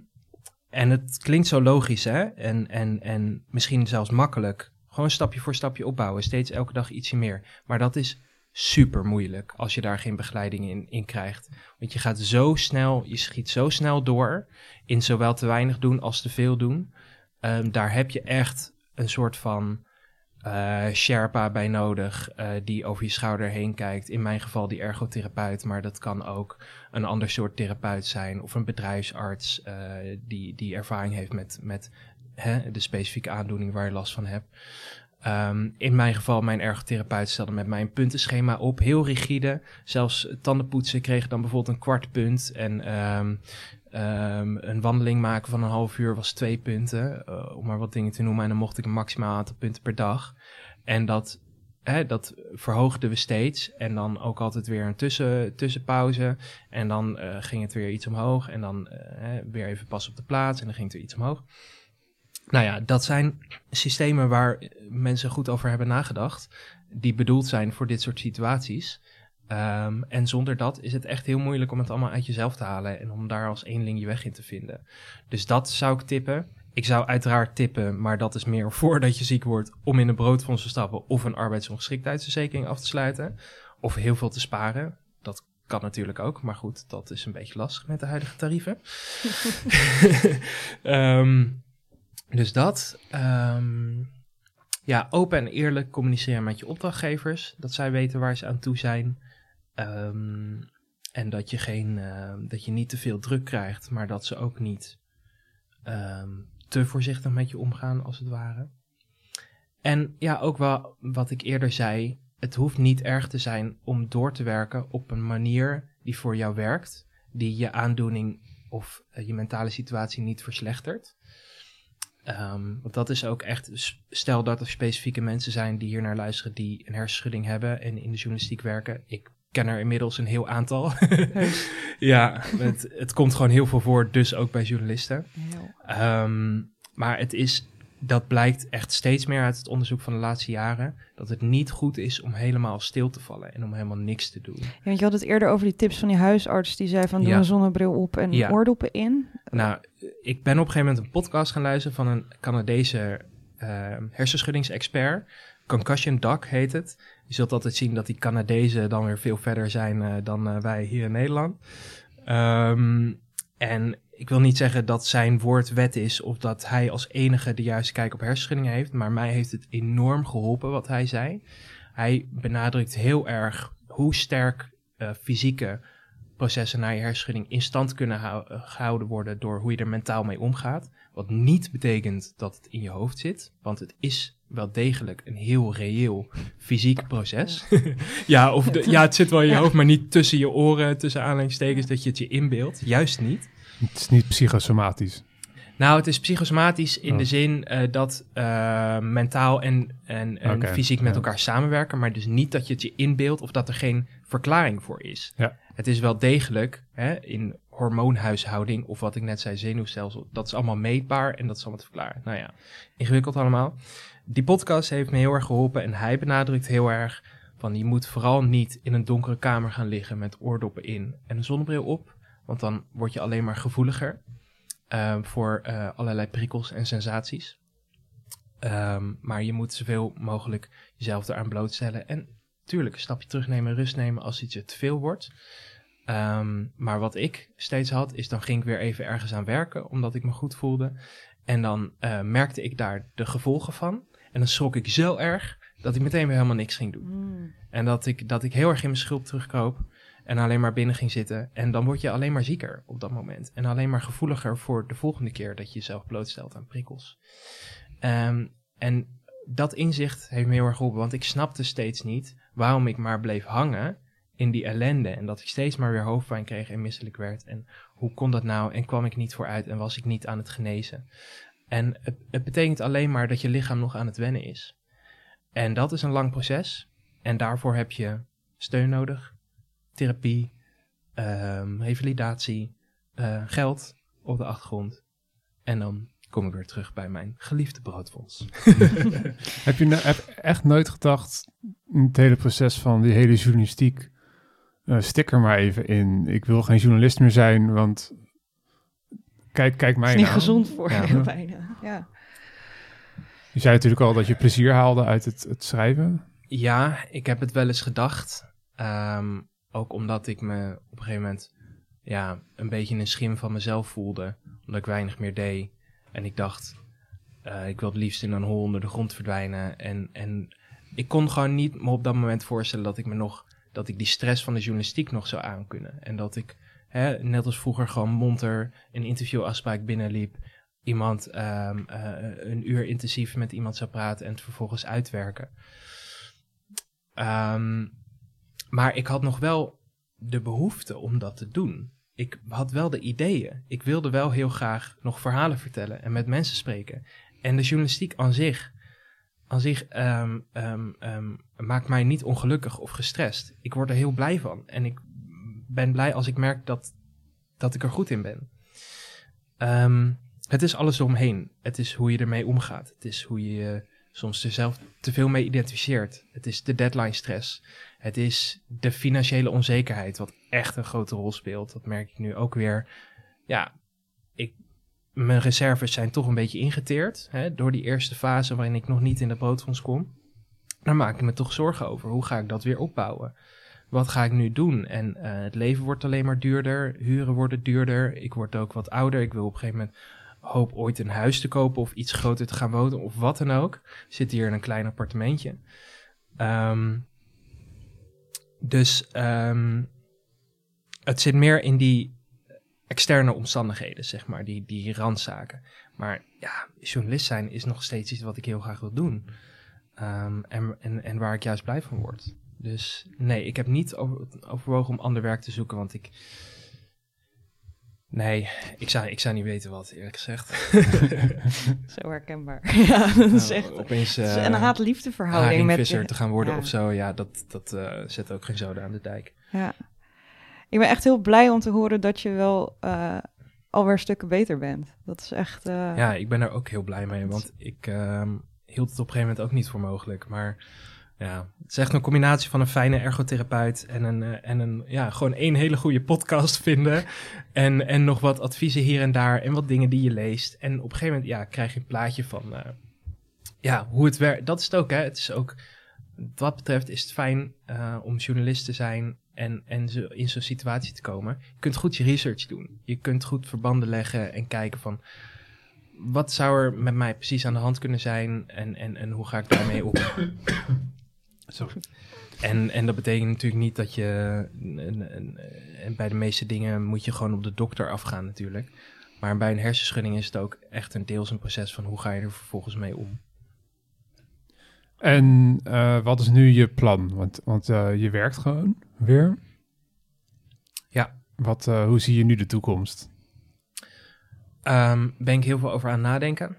en het klinkt zo logisch, hè? En, en, en misschien zelfs makkelijk. Gewoon stapje voor stapje opbouwen. Steeds elke dag ietsje meer. Maar dat is super moeilijk als je daar geen begeleiding in, in krijgt. Want je gaat zo snel, je schiet zo snel door in zowel te weinig doen als te veel doen. Ehm, daar heb je echt een soort van uh, Sherpa bij nodig uh, die over je schouder heen kijkt. In mijn geval die ergotherapeut, maar dat kan ook een ander soort therapeut zijn of een bedrijfsarts uh, die, die ervaring heeft met, met hè, de specifieke aandoening waar je last van hebt. Um, in mijn geval, mijn ergotherapeut stelde met mij een puntenschema op, heel rigide. Zelfs tandenpoetsen kreeg dan bijvoorbeeld een kwart punt en um, Um, een wandeling maken van een half uur was twee punten, uh, om maar wat dingen te noemen. En dan mocht ik een maximaal aantal punten per dag. En dat, hè, dat verhoogden we steeds. En dan ook altijd weer een tussen, tussenpauze. En dan uh, ging het weer iets omhoog. En dan uh, weer even pas op de plaats. En dan ging het weer iets omhoog. Nou ja, dat zijn systemen waar mensen goed over hebben nagedacht. Die bedoeld zijn voor dit soort situaties. Um, en zonder dat is het echt heel moeilijk om het allemaal uit jezelf te halen en om daar als eenling je weg in te vinden. Dus dat zou ik tippen. Ik zou uiteraard tippen, maar dat is meer voordat je ziek wordt, om in een broodfonds te stappen of een arbeidsongeschiktheidsverzekering af te sluiten. Of heel veel te sparen. Dat kan natuurlijk ook, maar goed, dat is een beetje lastig met de huidige tarieven. um, dus dat. Um, ja, open en eerlijk communiceren met je opdrachtgevers. Dat zij weten waar ze aan toe zijn. Um, en dat je, geen, uh, dat je niet te veel druk krijgt, maar dat ze ook niet te voorzichtig met je omgaan, als het ware. En ja, ook wel wat ik eerder zei, het hoeft niet erg te zijn om door te werken op een manier die voor jou werkt, die je aandoening of uh, je mentale situatie niet verslechtert. Um, want dat is ook echt, stel dat er specifieke mensen zijn die hier naar luisteren die een hersenschudding hebben en in de journalistiek werken. Ik ken er inmiddels een heel aantal. ja, het, het, komt gewoon heel veel voor, dus ook bij journalisten. Um, maar het is, dat blijkt echt steeds meer uit het onderzoek van de laatste jaren, dat het niet goed is om helemaal stil te vallen en om helemaal niks te doen. Ja, want je had het eerder over die tips van die huisarts die zei van doe ja. een zonnebril op en ja. oordoppen in. Nou, ik ben op een gegeven moment een podcast gaan luisteren van een Canadese uh, hersenschuddingsexpert. Concussion Doc heet het. Je zult altijd zien dat die Canadezen dan weer veel verder zijn uh, dan uh, wij hier in Nederland. Um, en ik wil niet zeggen dat zijn woord wet is of dat hij als enige de juiste kijk op hersenschuddingen heeft, maar mij heeft het enorm geholpen wat hij zei. Hij benadrukt heel erg hoe sterk uh, fysieke processen naar je hersenschudding in stand kunnen hou gehouden worden door hoe je er mentaal mee omgaat. Wat niet betekent dat het in je hoofd zit, want het is wel degelijk een heel reëel fysiek proces. ja, of de, ja, het zit wel in je hoofd, maar niet tussen je oren, tussen aanleidingstekens, dat je het je inbeeldt. Juist niet. Het is niet psychosomatisch. Nou, het is psychosomatisch in oh. de zin uh, dat uh, mentaal en, en, en okay, fysiek met ja. elkaar samenwerken, maar dus niet dat je het je inbeeldt of dat er geen verklaring voor is. Ja. Het is wel degelijk hè, in hormoonhuishouding of wat ik net zei, zenuwstelsel, dat is allemaal meetbaar en dat is allemaal te verklaren. Nou ja, ingewikkeld allemaal die podcast heeft me heel erg geholpen en hij benadrukt heel erg van je moet vooral niet in een donkere kamer gaan liggen met oordoppen in en een zonnebril op, want dan word je alleen maar gevoeliger voor uh, allerlei prikkels en sensaties. Um, maar je moet zoveel mogelijk jezelf eraan blootstellen en tuurlijk een stapje terugnemen, rust nemen als iets te veel wordt. Um, maar wat ik steeds had, is dan ging ik weer even ergens aan werken, omdat ik me goed voelde. En dan uh, merkte ik daar de gevolgen van. En dan schrok ik zo erg dat ik meteen weer helemaal niks ging doen. Mm. En dat ik, dat ik heel erg in mijn schulp terugkroop en alleen maar binnen ging zitten. En dan word je alleen maar zieker op dat moment. En alleen maar gevoeliger voor de volgende keer dat je jezelf blootstelt aan prikkels. Um, en dat inzicht heeft me heel erg geholpen, want ik snapte steeds niet waarom ik maar bleef hangen in die ellende. En dat ik steeds maar weer hoofdpijn kreeg en misselijk werd. En hoe kon dat nou? En kwam ik niet vooruit en was ik niet aan het genezen? En het, het, betekent alleen maar dat je lichaam nog aan het wennen is. En dat is een lang proces. En daarvoor heb je steun nodig, therapie, um, revalidatie, uh, geld op de achtergrond. En dan kom ik weer terug bij mijn geliefde broodfonds. heb je nou, heb echt nooit gedacht, in het hele proces van die hele journalistiek, uh, stik er maar even in. Ik wil geen journalist meer zijn, want kijk, kijk mij Het is niet nou. gezond voor Ja. je bijna. Ja. Je zei natuurlijk al dat je plezier haalde uit het, het schrijven. Ja, ik heb het wel eens gedacht. Ehm, ook omdat ik me op een gegeven moment ja, een beetje een schim van mezelf voelde. Omdat ik weinig meer deed. En ik dacht, eh, ik wil het liefst in een hol onder de grond verdwijnen. En, en ik kon gewoon niet me op dat moment voorstellen dat ik me nog dat ik die stress van de journalistiek nog zou aankunnen. En dat ik, hè, net als vroeger, gewoon monter een interviewafspraak binnenliep. Iemand ehm, eh, een uur intensief met iemand zou praten en het vervolgens uitwerken. Ehm, maar ik had nog wel de behoefte om dat te doen. Ik had wel de ideeën. Ik wilde wel heel graag nog verhalen vertellen en met mensen spreken. En de journalistiek aan zich, aan zich ehm, ehm, ehm, maakt mij niet ongelukkig of gestrest. Ik word er heel blij van. En ik ben blij als ik merk dat, dat ik er goed in ben. Het is alles omheen. Het is hoe je ermee omgaat. Het is hoe je je soms er zelf te veel mee identificeert. Het is de deadline stress. Het is de financiële onzekerheid, wat echt een grote rol speelt. Dat merk ik nu ook weer. Ja, ik, mijn reserves zijn toch een beetje ingeteerd. Hè, door die eerste fase waarin ik nog niet in de broodfonds kom. Daar maak ik me toch zorgen over. Hoe ga ik dat weer opbouwen? Wat ga ik nu doen? En eh, het leven wordt alleen maar duurder. Huren worden duurder. Ik word ook wat ouder. Ik wil op een gegeven moment hoop ooit een huis te kopen of iets groter te gaan wonen of wat dan ook. Ik zit hier in een klein appartementje. Ehm, dus ehm, het zit meer in die externe omstandigheden, zeg maar, die, die randzaken. Maar ja, journalist zijn is nog steeds iets wat ik heel graag wil doen. Ehm, en, en, waar ik juist blij van word. Dus nee, ik heb niet over, overwogen om ander werk te zoeken, want ik... Nee, ik zou, ik zou niet weten wat, eerlijk gezegd. Zo herkenbaar. ja, dat is echt Nou, opeens het is eh, een haat-liefde verhouding. Met, haringvisser te gaan worden ja. of zo, ja, dat, dat eh, zet ook geen zoden aan de dijk. Ja. Ik ben echt heel blij om te horen dat je wel eh, alweer stukken beter bent. Dat is echt... eh, Ja, ik ben er ook heel blij mee, want ik ehm, hield het op een gegeven moment ook niet voor mogelijk. Maar ja, het is echt een combinatie van een fijne ergotherapeut en een, eh, en een ja, gewoon één hele goede podcast vinden. En, en nog wat adviezen hier en daar en wat dingen die je leest. En op een gegeven moment ja, krijg je een plaatje van eh, ja, hoe het werkt. Dat is het ook, hè. Het is ook, wat betreft is het fijn eh, om journalist te zijn en, en zo in zo'n situatie te komen. Je kunt goed je research doen. Je kunt goed verbanden leggen en kijken van wat zou er met mij precies aan de hand kunnen zijn en, en, en hoe ga ik daarmee om? Sorry. En, en dat betekent natuurlijk niet dat je. En, en, en bij de meeste dingen moet je gewoon op de dokter afgaan, natuurlijk. Maar bij een hersenschudding is het ook echt een deels een proces van hoe ga je er vervolgens mee om. En eh, wat is nu je plan? Want, want eh, je werkt gewoon weer. Ja. Wat, eh, hoe zie je nu de toekomst? Ehm ben ik heel veel over aan nadenken.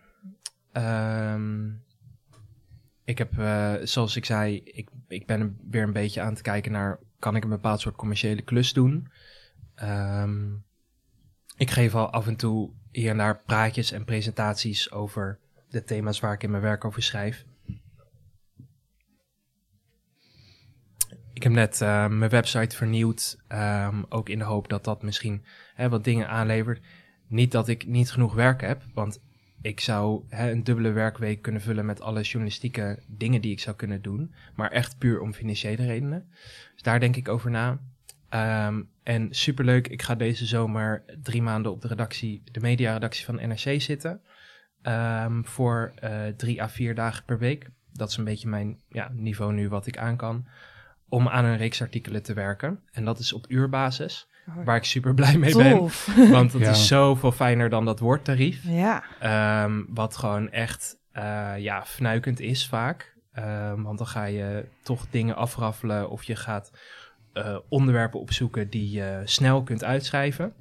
Ehm, ik heb, eh, zoals ik zei, ik, ik ben er weer een beetje aan het kijken naar... kan ik een bepaald soort commerciële klus doen? Ehm, ik geef al af en toe hier en daar praatjes en presentaties over de thema's waar ik in mijn werk over schrijf. Ik heb net eh, mijn website vernieuwd, ehm, ook in de hoop dat dat misschien hè, wat dingen aanlevert. Niet dat ik niet genoeg werk heb, want ik zou hè, een dubbele werkweek kunnen vullen met alle journalistieke dingen die ik zou kunnen doen, maar echt puur om financiële redenen. Dus daar denk ik over na. Ehm, en superleuk, ik ga deze zomer drie maanden op de redactie, de mediaredactie van NRC zitten. Ehm, voor eh, drie à vier dagen per week. Dat is een beetje mijn ja, niveau nu wat ik aan kan. Om aan een reeks artikelen te werken. En dat is op uurbasis. Waar ik super blij mee ben. Want het Ja. is zoveel fijner dan dat woordtarief. Ja, Ehm, wat gewoon echt eh, ja, fnuikend is vaak. Ehm, want dan ga je toch dingen afraffelen of je gaat eh, onderwerpen opzoeken die je snel kunt uitschrijven.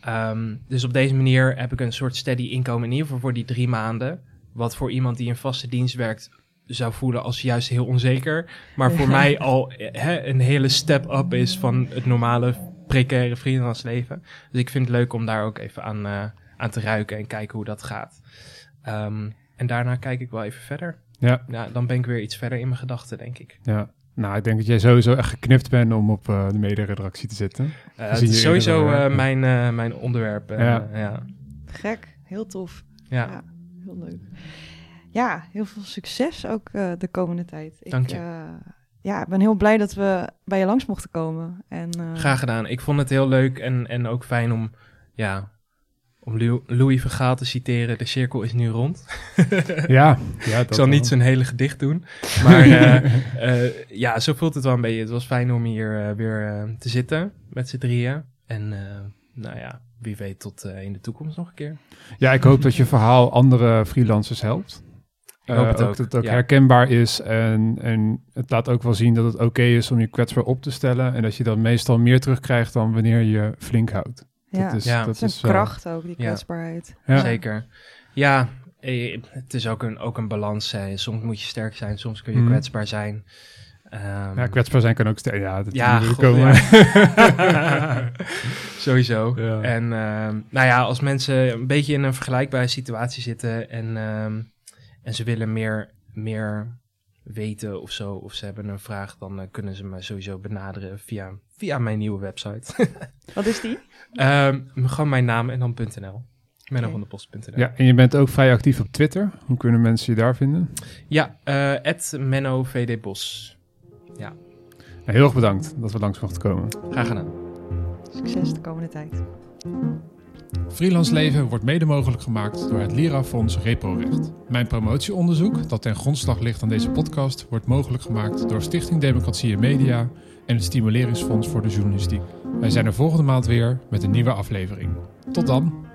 Ehm, dus op deze manier heb ik een soort steady inkomen in ieder geval voor die drie maanden. Wat voor iemand die in vaste dienst werkt zou voelen als juist heel onzeker. Maar voor mij al hè, een hele step up is van het normale precaire freelance leven. Dus ik vind het leuk om daar ook even aan, eh, aan te ruiken en kijken hoe dat gaat. Ehm, en daarna kijk ik wel even verder. Ja. ja. Dan ben ik weer iets verder in mijn gedachten, denk ik. Ja. Nou, ik denk dat jij sowieso echt geknipt bent om op uh, de mede-redactie te zitten. Uh, het is sowieso uh, mijn, mijn onderwerp. Ja. ja. Gek, heel tof. Ja. ja. heel leuk. Ja, heel veel succes ook de komende tijd. Dank je. Ik, ja, ik ben heel blij dat we bij je langs mochten komen. En, Graag gedaan. Ik vond het heel leuk en, en ook fijn om, ja, om Louis Vergaal te citeren, de cirkel is nu rond. ja, ja ik zal niet zo'n hele gedicht doen. Maar uh, uh, ja, zo voelt het wel een beetje. Het was fijn om hier uh, weer te zitten met z'n drieën. En nou ja, wie weet tot in de toekomst nog een keer. Ja, ik hoop dat je verhaal andere freelancers helpt. Ik hoop het ook. Dat het ook ja. herkenbaar is en, en het laat ook wel zien dat het oké okay is om je kwetsbaar op te stellen. En dat je dan meestal meer terugkrijgt dan wanneer je flink houdt. Ja, dat is, ja. dat is een kracht ook, die kwetsbaarheid. Ja. Zeker. Ja, eh, het is ook een, ook een balans. Hè. Soms moet je sterk zijn, soms kun je Mm. kwetsbaar zijn. Um, ja, kwetsbaar zijn kan ook sterk. Ja, dat ja, God, komen. ja. sowieso. Ja. En um, nou ja, als mensen een beetje in een vergelijkbare situatie zitten en, um, en ze willen meer, meer weten of zo, of ze hebben een vraag, dan uh, kunnen ze me sowieso benaderen via, via mijn nieuwe website. Wat is die? um, gewoon mijn naam en dan .nl. Menno van de Post.nl. Ja, en je bent ook vrij actief op Twitter. Hoe kunnen mensen je daar vinden? Ja, uh, Menno VD Bos. Ja. Nou, heel erg bedankt dat we langs mochten komen. Graag gedaan. Succes de komende tijd. Freelance Leven wordt mede mogelijk gemaakt door het Lira-fonds Reprorecht. Mijn promotieonderzoek, dat ten grondslag ligt aan deze podcast, wordt mogelijk gemaakt door Stichting Democratie en Media en het Stimuleringsfonds voor de Journalistiek. Wij zijn er volgende maand weer met een nieuwe aflevering. Tot dan!